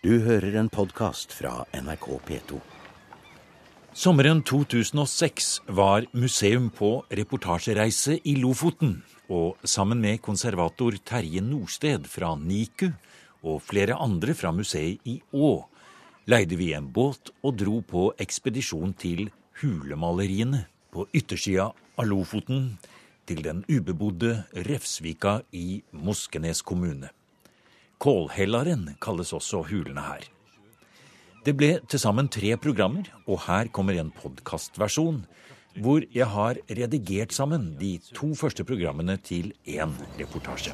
Du hører en podkast fra NRK P2. Sommeren 2006 var museum på reportasjereise i Lofoten. Og sammen med konservator Terje Norsted fra NIKU og flere andre fra museet i Å leide vi en båt og dro på ekspedisjon til hulemaleriene på yttersida av Lofoten, til den ubebodde Refsvika i Moskenes kommune. Kålhellaren kalles også hulene her. Det ble til sammen tre programmer, og her kommer en podkastversjon hvor jeg har redigert sammen de to første programmene til én reportasje.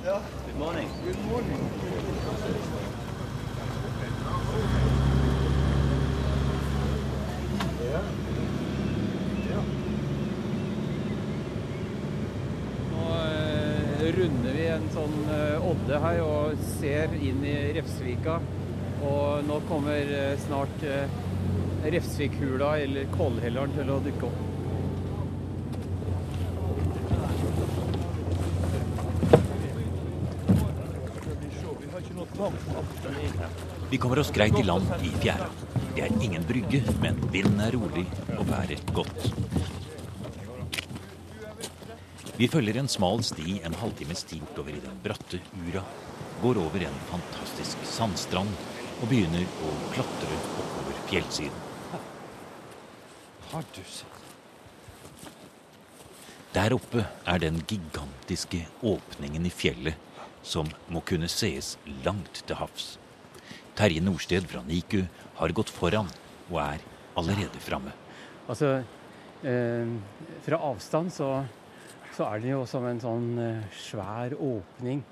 Nå eh, runder vi en sånn eh, odde her og ser inn i Refsvika. Og nå kommer eh, snart eh, Refsvikhula eller Kollhelleren til å dukke opp. Vi kommer oss greit i land i fjæra. Det er ingen brygge, men vinden er rolig og været godt. Vi følger en smal sti en halvtimes tid over i den bratte Ura, går over en fantastisk sandstrand og begynner å klatre oppover fjellsiden. Har du sett? Der oppe er den gigantiske åpningen i fjellet som må kunne sees langt til havs. Terje Norsted fra NIKU har gått foran og er allerede framme. Altså, eh, fra avstand så, så er det jo som en sånn eh, svær åpning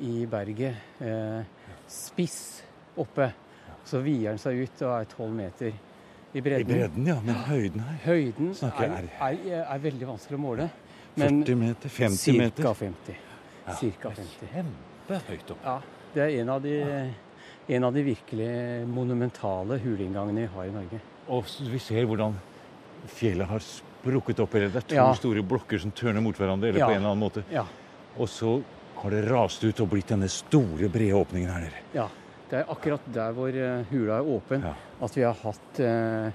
i berget. Eh, spiss oppe. Så vider den seg ut og er tolv meter i I bredden. bredden, ja. Men høyden her Høyden er, er, er veldig vanskelig å måle. Men 40 meter? 50 meter? Ca. 50. Cirka 50. Kjempehøyt oppe. Ja, det er en av de, en av de virkelig monumentale huleinngangene vi har i Norge. Og vi ser hvordan fjellet har sprukket opp. Eller det er to Ja. store blokker som tørner mot hverandre. eller Ja. på en eller annen måte. Ja, Og så har det rast ut og blitt denne store, brede åpningen her nede. ja. Det er akkurat der hvor eh, hula er åpen, Ja. at vi har hatt eh,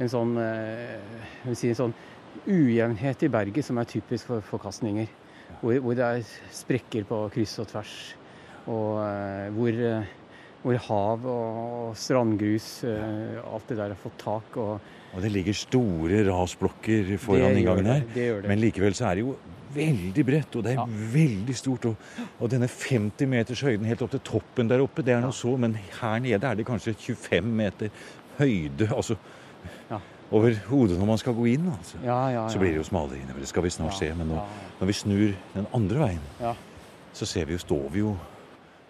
en sånn, eh, si en sånn ujevnhet i berget som er typisk for forkastninger. Hvor, hvor det er sprekker på kryss og tvers. Og eh, hvor, eh, hvor hav og strandgrus, eh, alt det der har fått tak. Og Og det ligger store rasblokker foran det inngangen her. Det gjør det. Men likevel så er det jo veldig bredt, og det er Ja. veldig stort. Og, og denne 50 meters høyden helt opp til toppen der oppe, det er noe så, men her nede er det kanskje 25 meter høyde, altså Ja. over hodet når man skal gå inn. altså. ja, ja, ja. Så blir det jo smalere innover, det skal vi snart se. Men nå, når vi snur den andre veien, Ja. så ser vi jo, står vi jo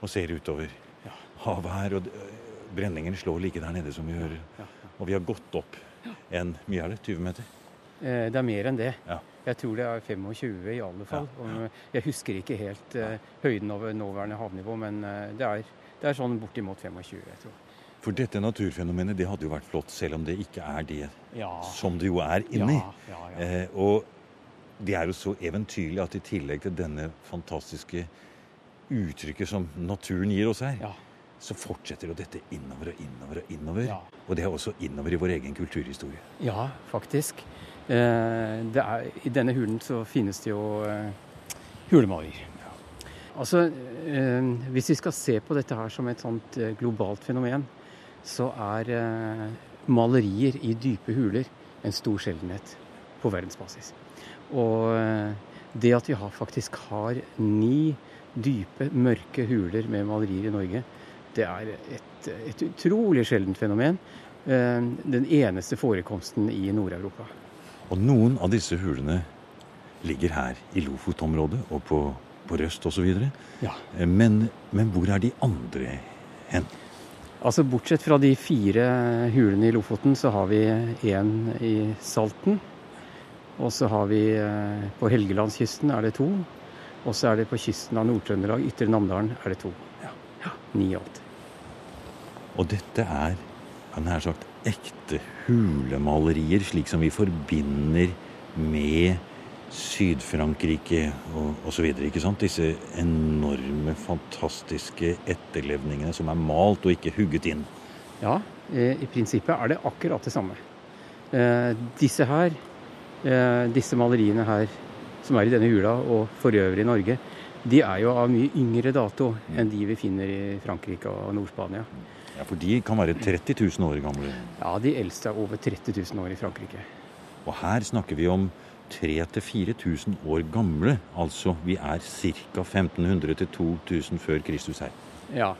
og ser utover Ja. havet her. Og øh, brenningen slår like der nede som vi hører. Ja, Og vi har gått opp en mye er det, 20 meter? Eh, Det er mer enn det. Ja. Jeg tror det er 25 i alle fall. Ja. Jeg husker ikke helt eh, høyden over nåværende havnivå, men eh, det er, det er sånn bortimot 25, jeg tror. For dette naturfenomenet det hadde jo vært flott, selv om det ikke er det Ja. som det jo er inni. Eh, og det er jo så eventyrlig at i tillegg til denne fantastiske uttrykket som naturen gir oss her, Ja. Så fortsetter jo dette innover og innover og innover. Ja. Og det er også innover i vår egen kulturhistorie. ja, faktisk. Eh, Det er, I denne hulen så finnes det jo eh, hulemalerier. Altså, eh, hvis vi skal se på dette her som et sånt globalt fenomen, så er malerier i dype huler en stor sjeldenhet på verdensbasis. Og det at vi har, faktisk har ni dype, mørke huler med malerier i Norge, det er et, et utrolig sjeldent fenomen. Eh, Den eneste forekomsten i Nord-Europa. Og noen av disse hulene ligger her i Lofot-området og på, på Røst osv. Ja. Men, men hvor er de andre hen? Altså Bortsett fra de fire hulene i Lofoten, så har vi en i Salten. Og så har vi eh, på Helgelandskysten er det to. Og så er det på kysten av Nord-Trøndelag, Ytre Namdalen, er det to. Ja, Ni i alt. Og dette er nær sagt ekte hulemalerier, slik som vi forbinder med Syd-Frankrike osv. Disse enorme, fantastiske etterlevningene som er malt og ikke hugget inn. Ja, eh, i prinsippet er det akkurat det samme. Eh, disse her, eh, disse maleriene her som er i denne hula, og for øvrig i Norge, de er jo av mye yngre dato enn de vi finner i Frankrike og Nord-Spania. Ja, For de kan være 30 000 år gamle. Ja, de eldste er over 30 000 år i Frankrike. Og her snakker vi om 3000-4000 år gamle. Altså vi er ca. 1500-2000 før Kristus her. Ja.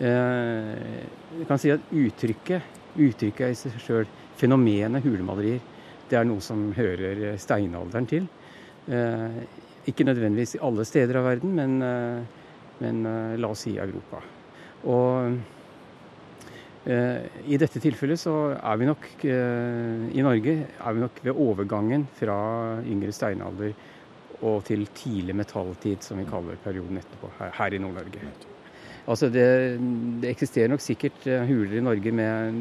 Eh, jeg kan si at uttrykket, uttrykket i seg sjøl, fenomenet hulemalerier, det er noe som hører steinalderen til. Eh, ikke nødvendigvis i alle steder av verden, men, eh, men eh, la oss si Europa. Og i dette tilfellet så er vi nok i Norge er vi nok ved overgangen fra yngre steinalder og til tidlig metalltid, som vi kaller perioden etterpå, her, i Nord-Norge. Altså det, det, eksisterer nok sikkert huler i Norge med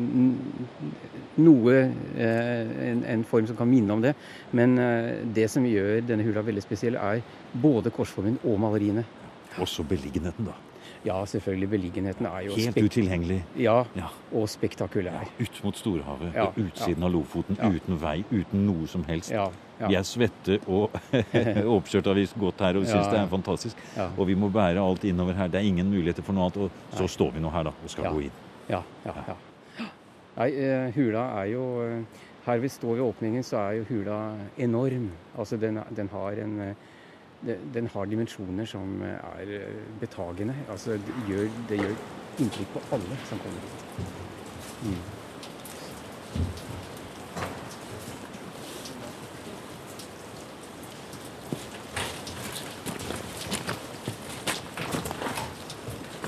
noe en, en, form som kan minne om det. Men det som gjør denne hula veldig spesiell, er både korsformen og maleriene. Også beliggenheten, da. Ja, selvfølgelig. Beliggenheten er jo Helt utilgjengelig. Ja, ja, og spektakulær. Ut mot storhavet, ja, på utsiden av Lofoten, uten vei, uten noe som helst. Vi er svette og oppkjørt har vi gått her og syns det er fantastisk. Og vi må bære alt innover her. Det er ingen muligheter for noe annet. Og så står vi nå her da, og skal gå inn. Ja, ja, ja. Nei, uh, hula er jo uh, Her vi står ved åpningen, så er jo hula enorm. Altså den, den har en uh, den har dimensjoner som er eh, betagende. Altså, det, gjør, det gjør inntrykk på alle som kommer hit. Mm.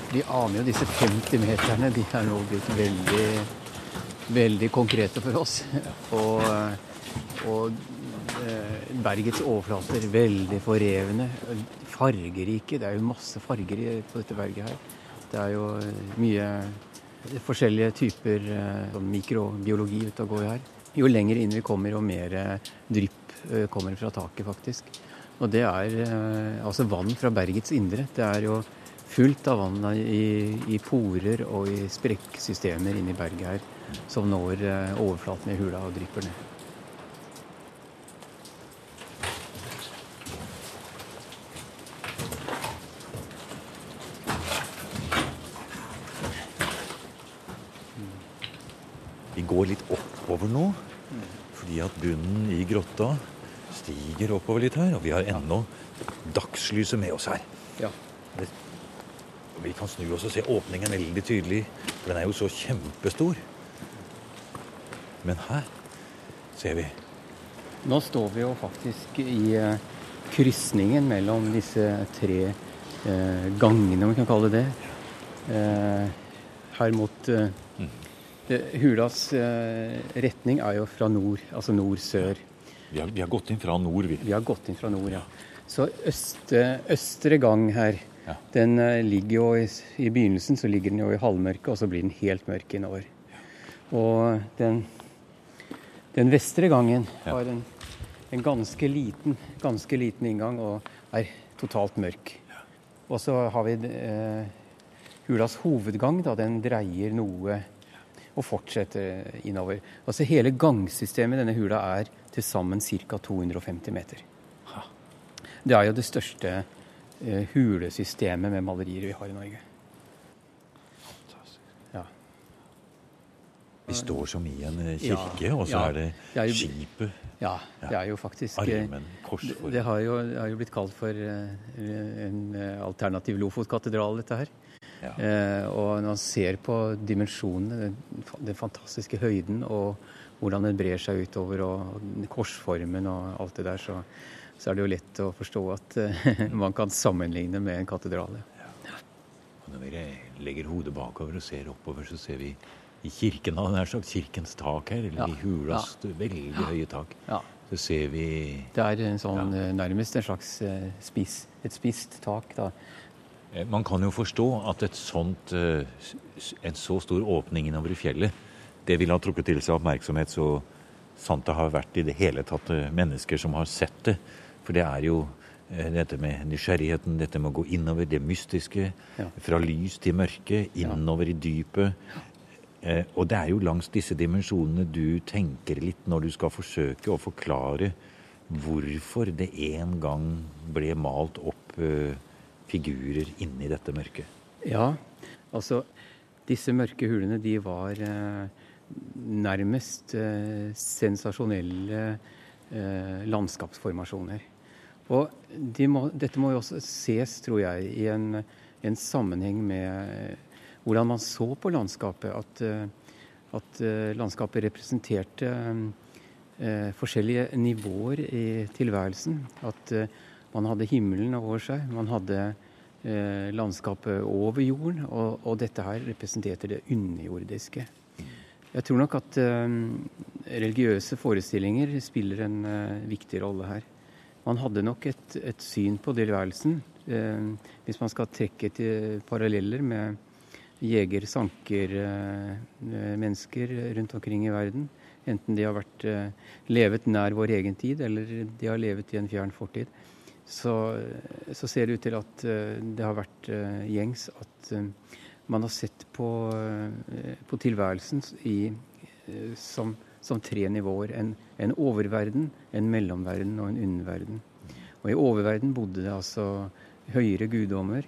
De aner jo disse 50 meterne. De er nå blitt veldig, veldig konkrete for oss. Og, og Eh, bergets overflater veldig forrevne. Fargerike. Det er jo masse farger på dette berget her. Det er jo eh, mye forskjellige typer eh, sånn mikrobiologi ute og går her. Jo lenger inn vi kommer, jo mer drypp kommer fra taket, faktisk. Og det er altså vann fra bergets indre. Det er jo fullt av vann i, i porer og i sprekksystemer inni berget her som når overflaten i hula og drypper ned. Går litt oppover nå. Fordi at bunnen i grotta stiger oppover litt her. Og vi har ennå dagslyset med oss her. Ja. vi kan snu oss og se åpningen veldig tydelig, for den er jo så kjempestor. Men her ser vi Nå står vi jo faktisk i uh, krysningen mellom disse tre uh, gangene, om vi kan kalle det det. Uh, her mot mm. Hulas eh, retning er jo fra nord, altså nord-sør. Vi, vi, har gått inn fra nord, vi. Vi har gått inn fra nord, ja. Så øste, østre gang her, ja. den eh, ligger jo i, i, begynnelsen så ligger den jo i halvmørke, og så blir den helt mørk innover. Og den, den vestre gangen ja. har en, en, ganske liten, ganske liten inngang og er totalt mørk. Og så har vi eh, Hulas hovedgang, da. Den dreier noe og fortsetter innover. Altså Hele gangsystemet i denne hula er til sammen ca. 250 meter. Det er jo det største eh, hulesystemet med malerier vi har i Norge. Ja. Vi står som i en eh, kirke, ja, og så ja, er det skipet. Ja, det er jo faktisk eh, Armen, korsform. Det har jo, det har jo blitt kalt for en alternativ Lofotkatedral, dette her. Ja. Eh, og når man ser på dimensjonene, den, den, fantastiske høyden og hvordan den brer seg utover, og korsformen og alt det der, så, så er det jo lett å forstå at eh, man kan sammenligne med en katedral. Ja. Og når vi legger hodet bakover og ser oppover, så ser vi i kirken, nær sagt kirkens tak her, eller ja. i hulas veldig høye tak. Så ser vi Det er en sånn, nærmest en slags spis, et spist tak. da, Eh, man kan jo forstå at et sånt, eh, en så stor åpning innover i fjellet, det ville ha trukket til seg oppmerksomhet så sant det har vært i det hele tatt eh, mennesker som har sett det. For det er jo eh, dette med nysgjerrigheten, dette med å gå innover, det mystiske. Ja. Fra lys til mørke, innover i dypet. Eh, og det er jo langs disse dimensjonene du tenker litt når du skal forsøke å forklare hvorfor det en gang ble malt opp eh, figurer inni dette mørket. Ja, altså disse mørke hulene de var eh, nærmest eh, sensasjonelle eh, landskapsformasjoner. Og de må, dette må jo også ses, tror jeg, i en, en sammenheng med hvordan man så på landskapet. At, eh, at eh, landskapet representerte eh, forskjellige nivåer i tilværelsen. At man hadde himmelen over seg. Man hadde landskapet over jorden. Og, og dette her representerte det underjordiske. Jeg tror nok at religiøse forestillinger spiller en viktig rolle her. Man hadde nok et, et syn på tilværelsen, hvis man skal trekke til paralleller med jeger-sanker-mennesker rundt omkring i verden. Enten de har vært, eh, levet nær vår egen tid, eller de har levet i en fjern fortid. Så, så ser det ut til at eh, det har vært eh, gjengs at man har sett på, på tilværelsen i, som, som, tre nivåer. En, en, oververden, en mellomverden og en underverden. Og i oververden bodde det altså høyere guddommer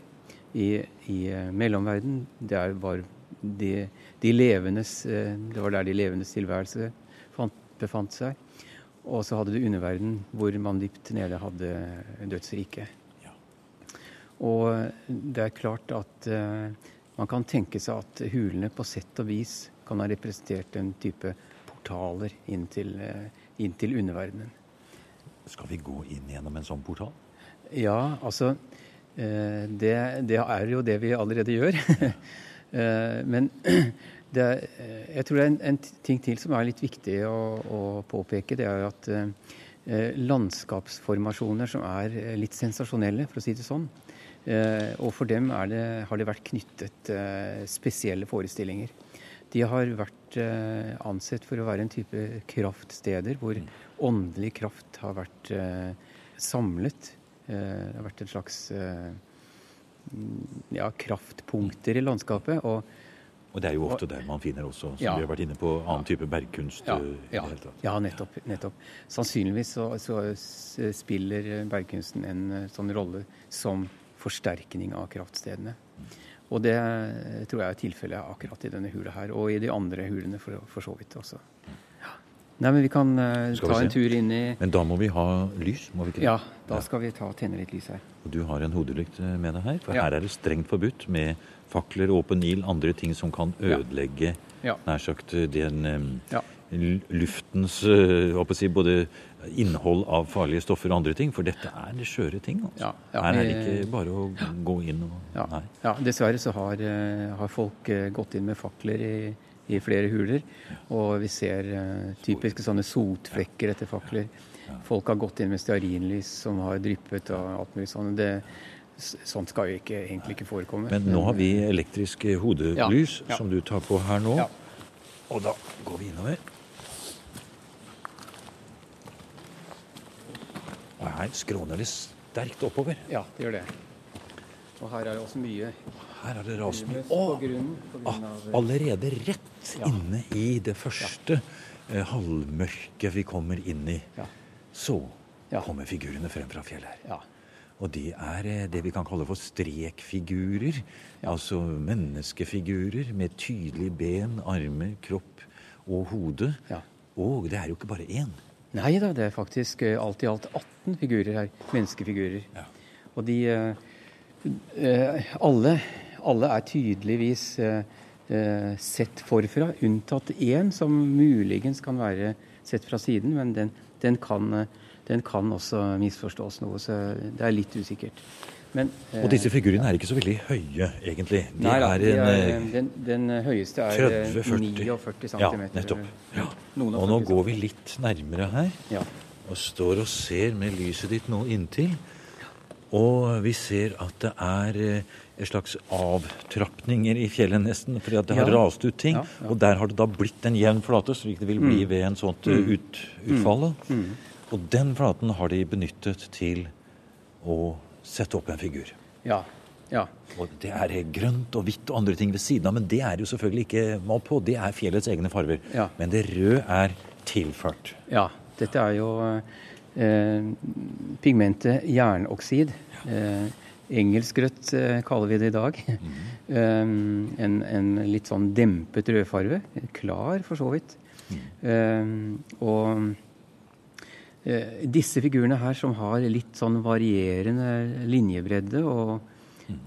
i, i eh, mellomverden. der var de, de levendes, eh, det var der de levendes tilværelse fant, befant seg. Og så hadde du underverden, hvor man dypt nede hadde dødsriket. Ja. Og det er klart at uh, man kan tenke seg at hulene på sett og vis kan ha representert en type portaler inn til, uh, inn til underverdenen. Skal vi gå inn gjennom en sånn portal? Ja, altså Eh, det, det, er jo det vi allerede gjør. Eh, men det, jeg tror det er en, en, ting til som er litt viktig å, å påpeke. Det er at eh, landskapsformasjoner som er litt sensasjonelle, for å si det sånn. og for dem det, har det vært knyttet spesielle forestillinger. De har vært ansett for å være en type kraftsteder hvor åndelig kraft har vært samlet Eh, det har vært en slags eh, ja, kraftpunkter i landskapet. og og det er jo ofte der man finner også, som ja, vi har vært inne på, annen type bergkunst. Ja, eh, ja, ja nettopp, nettopp, Sannsynligvis så, så, spiller bergkunsten en sånn rolle som forsterkning av kraftstedene. Og det tror jeg er tilfellet akkurat i denne hula her, og i de andre hulene for, for så vidt også. Nei, men Vi kan uh, ta en tur inn i Men da må vi ha lys? må vi ikke? Ja, da ja. skal vi ta tenne litt lys her. Og Du har en hodelykt eh, med deg her, for ja. her er det strengt forbudt med fakler, åpen ild, andre ting som kan ødelegge ja. nær sagt eh, den luftens si, både innhold av farlige stoffer og andre ting. For dette er det skjøre ting. Altså. her er det ikke bare å gå inn og Ja, dessverre så har, har folk gått inn med fakler i i flere huler. Og vi ser uh, typiske sånne sotflekker etter fakler. Folk har gått inn med stearinlys som har dryppet og alt mulig sånt. Det, sånt skal jo ikke, egentlig ikke forekomme. Men nå har vi elektrisk hodelys ja, ja. som du tar på her nå. Ja. Og da går vi innover. Og her skråner det sterkt oppover. Ja, det gjør det. Og her er det også mye Her er det mye. Å! Ah, allerede rett ja. inne i det første ja. eh, halvmørket vi kommer inn i, ja. så kommer figurene frem fra fjellet her. Og det er eh, det vi kan kalle for strekfigurer. Altså menneskefigurer med tydelige ben, armer, kropp og hode. Og det er jo ikke bare én. Nei da, det er faktisk eh, alt i alt 18 figurer her. Menneskefigurer. Og de eh, Eh, alle, alle er tydeligvis eh, eh, sett forfra, unntatt én som muligens kan være sett fra siden, men den, den, kan, den kan, også misforstås noe, så det er litt usikkert. Men, og disse figurene er ikke så veldig høye, egentlig. De nei, er, de er en, den, den, høyeste er 49 cm. Ja, nettopp. Ja. Og nå går vi litt nærmere her, ja. og står og ser med lyset ditt nå inntil. Og vi ser at det er eh, en slags avtrapninger i fjellet nesten, fordi at det har ja. rast ut ting. Ja, ja. Og der har det da blitt en jevn flate, slik det vil bli mm. ved en sånt eh, mm. ut, utfall. Mm. Og den flaten har de benyttet til å sette opp en figur. Ja, ja. Og det er grønt og hvitt og andre ting ved siden av, men det er jo selvfølgelig ikke malt på. Det er fjellets egne farger. Men det røde er tilført. Ja. Dette er jo eh, pigmentet jernoksid. Eh, Engelskgrøtt eh, kaller vi det i dag. Mm. en, en, litt sånn dempet rødfarve. Klar, for så vidt. Mm. og Eh, disse figurene her som har litt sånn varierende linjebredde og,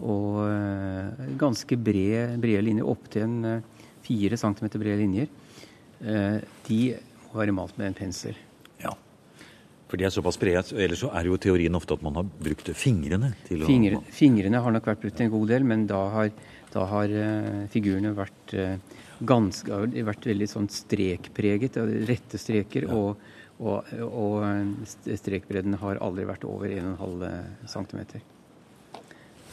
og uh, ganske brede, brede linjer, opptil en fire centimeter brede linjer, de må være malt med en pensel. For de er såpass brede. Ellers så er jo teorien ofte at man har brukt fingrene til Fingre, å Fingrene har nok vært brukt en god del, men da har, da har figurene vært ganske, vært veldig sånn strekpreget, rette streker. Ja. og og, og strekbredden har aldri vært over 1,5 cm.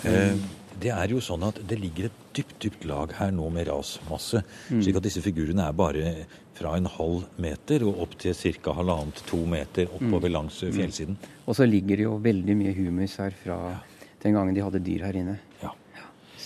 Eh, det er jo sånn at det ligger et dypt dypt lag her nå med rasmasse. Mm. slik at disse figurene er bare fra en halv meter og opp til ca. halvannet to meter oppover mm. langs fjellsiden. Mm. Og så ligger det jo veldig mye humus her fra den gangen de hadde dyr her inne. Ja.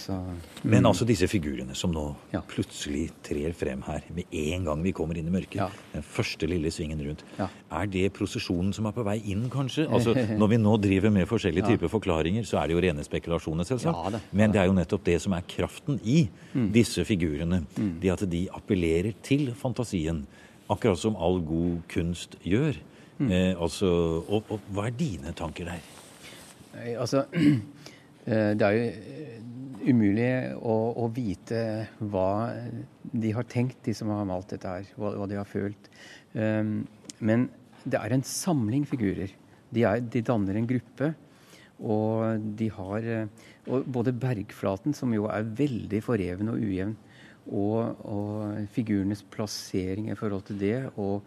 Så, mm. Men altså disse figurene som nå ja. plutselig trer frem her med en gang vi kommer inn i mørket. Ja. Den første lille svingen rundt. Ja. Er det prosesjonen som er på vei inn, kanskje? Altså, Når vi nå driver med forskjellige typer forklaringer, så er det jo rene spekulasjoner, selvsagt. Men det er jo nettopp det som er kraften i mm. disse figurene. Mm. Det at de appellerer til fantasien. Akkurat som all god kunst gjør. Mm. Eh, altså, og, og, hva er dine tanker der? Altså, eh, det er jo umulig å, å, vite hva de har tenkt, de som har malt dette her. Hva, hva de har følt. Um, men det er en samling figurer. De, er, de, danner en gruppe. Og de har og Både bergflaten, som jo er veldig foreven og ujevn, og, og figurenes plassering i forhold til det, og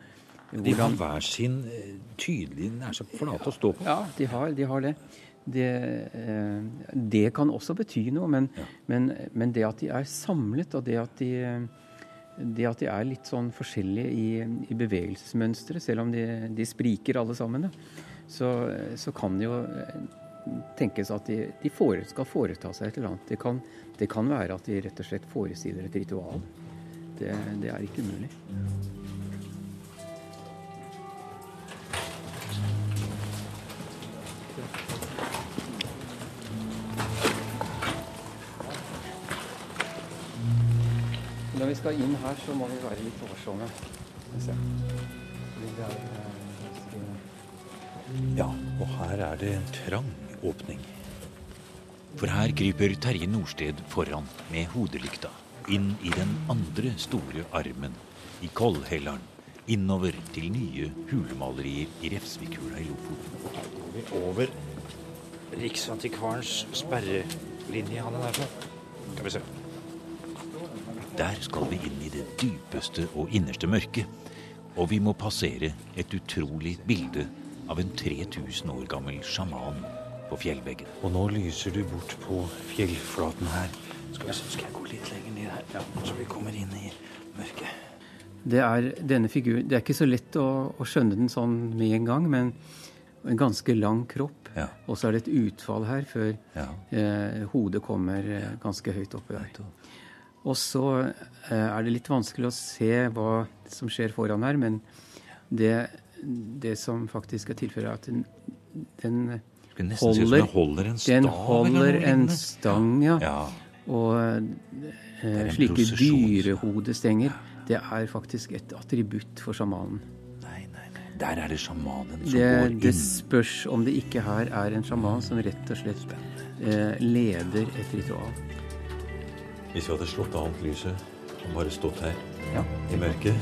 de har hver sin eh, tydelig nær så flate å stå på. Ja, de har, de har det det, eh, det, kan også bety noe. Men, ja. men, men, det at de er samlet, og det at de, det at de er litt sånn forskjellige i, i bevegelsesmønsteret, selv om de, de, spriker alle sammen, så, så, kan det jo eh, tenkes at de, de fore, skal foreta seg et eller annet. Det kan, det kan, være at de rett og slett forestiller et ritual. Det, det er ikke umulig. Når vi skal inn her, så må vi være litt årsomme. Ja, og her er det en trang åpning. For her kryper Terje Nordsted foran med hodelykta inn i den andre store armen i Kollhelleren. Innover til nye hulemalerier i Refsvikhula i Lofoten. Går vi over Riksantikvarens sperrelinje, han er derfra. Skal vi se. Der skal vi inn i det dypeste og innerste mørket. Og vi må passere et utrolig bilde av en 3000 år gammel sjaman på fjellveggen. Og nå lyser du bort på fjellflaten her. Skal, vi, skal jeg gå litt lenger ned her, ja, så vi kommer inn i mørket? Det er denne figuren Det er ikke så lett å, å skjønne den sånn med en gang, men en ganske lang kropp. Ja. Og så er det et utfall her før ja. eh, hodet kommer eh, ganske høyt oppe der. Og så eh, er det litt vanskelig å se hva som skjer foran her, men det, det som faktisk er tilfellet, er at den, den holder, holder en, den holder en stang. Ja. ja. Og eh, slike dyrehodestenger, det er faktisk et attributt for sjamanen. Nei, nei, nei. Der er det sjamanen som det, går inn. Det spørs om det ikke her er en sjaman som rett og slett eh, leder et ritual. Hvis vi hadde slått av alt lyset og bare stått her ja. i mørket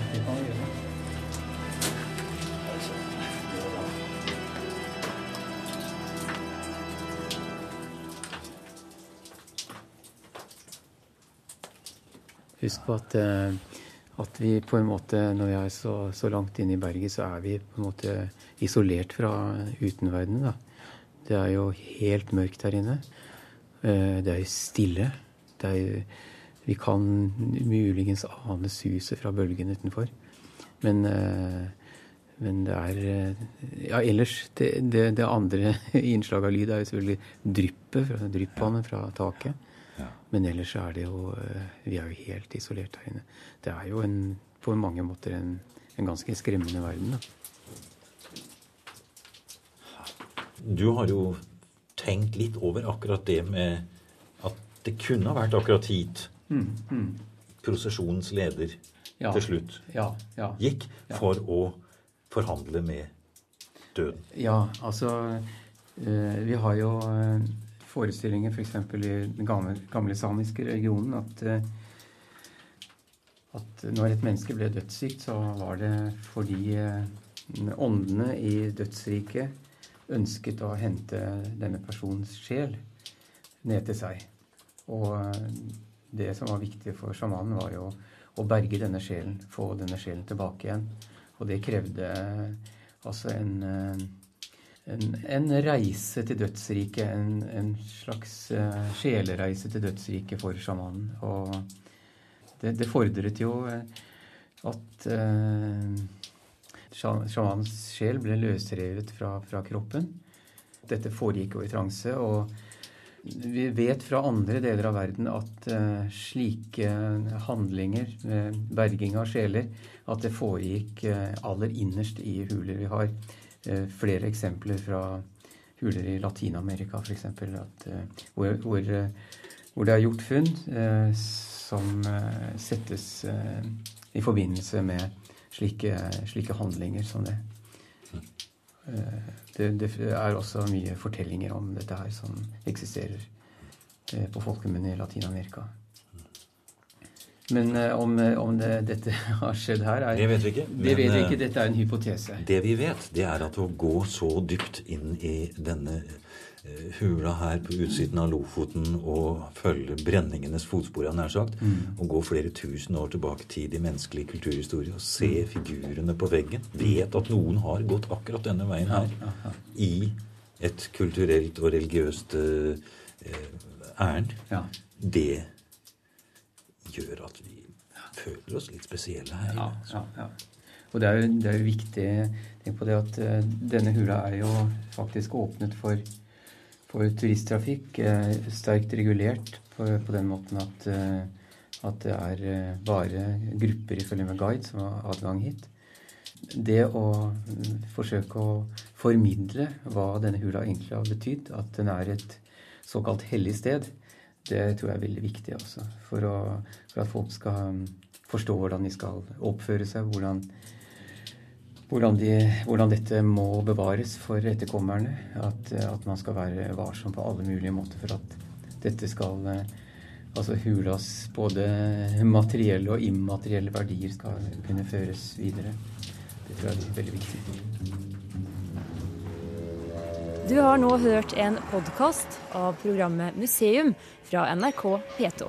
Husk på at, eh, at, vi på en måte, når vi er så, så, langt inne i berget, så er vi på en måte isolert fra utenverdenen. Det er jo helt mørkt her inne. Eh, det er jo stille. Er, vi kan muligens ane suset fra bølgen utenfor. Men, eh, men det er Ja, ellers Det, det, det andre innslaget av lyd er jo selvfølgelig dryppet, dryppvannet fra taket. Ja. Men ellers er det jo Vi er jo helt isolert her inne. Det er jo en, på mange måter en, en ganske skremmende verden, da. Du har jo tenkt litt over akkurat det med det kunne ha vært akkurat hit mm, mm. prosesjonens leder ja, til slutt ja, ja, gikk for å forhandle med døden. Ja, altså eh, Vi har jo eh, forestillinger f.eks. For i den gamle, gamle, samiske regionen at, eh, at når et menneske ble dødssykt, så var det fordi åndene i dødsriket ønsket å hente denne personens sjel ned til seg. Og det som var viktig for sjamanen, var jo å berge denne sjelen, få denne sjelen tilbake igjen. Og det krevde altså en, en, en reise til dødsriket, en, en, slags eh, sjelereise til dødsriket for sjamanen. Og det, det fordret jo at uh, sjamanens sjel ble løsrevet fra, fra, kroppen. Dette foregikk jo i transe. og vi vet fra andre deler av verden at uh, slike handlinger, uh, berging av sjeler, at det foregikk uh, aller innerst i huler. Vi har flere eksempler fra huler i Latin-Amerika f.eks. Hvor, hvor, hvor, det er gjort funn som settes i forbindelse med slike, slike handlinger som det. Eh, det. det. er også mye fortellinger om dette her som eksisterer eh, på folkemunne i Latin-Amerika. Men eh, om, om det, dette har skjedd her er, Det vet vi ikke. Det vet vi ikke, Dette er en hypotese. Det vi vet, det er at å gå så dypt inn i denne Eh, hula her på utsiden av Lofoten og følge brenningenes fotspor, nær sagt, mm. og gå flere tusen år tilbake tid i menneskelig kulturhistorie og se mm. figurene på veggen. Vet at noen har gått akkurat denne veien her i et kulturelt og religiøst eh, ærend. Ja. Det gjør at vi føler oss litt spesielle her. Ja, ja. Og det er, jo, det er jo viktig tenk på det at uh, denne hula er jo faktisk åpnet for for turisttrafikk er sterkt regulert på, på den måten at, eh, at, det er eh, bare grupper ifølge med guide som har adgang hit. Det å mm, forsøke å formidle hva denne hula egentlig har betydd, at den er et såkalt hellig sted, det tror jeg er veldig viktig også. For, å, for at folk skal mm, forstå hvordan de skal oppføre seg, hvordan hvordan, de, hvordan, dette må bevares for etterkommerne. At, at, man skal være varsom på alle mulige måter for at dette skal Altså Hulas både materielle og immaterielle verdier skal kunne føres videre. Det tror jeg er veldig viktig. Du har nå hørt en podkast av programmet Museum fra NRK P2.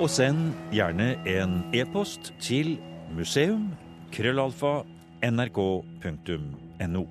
Og send gjerne en e-post til museum krøllalfa nrk.no.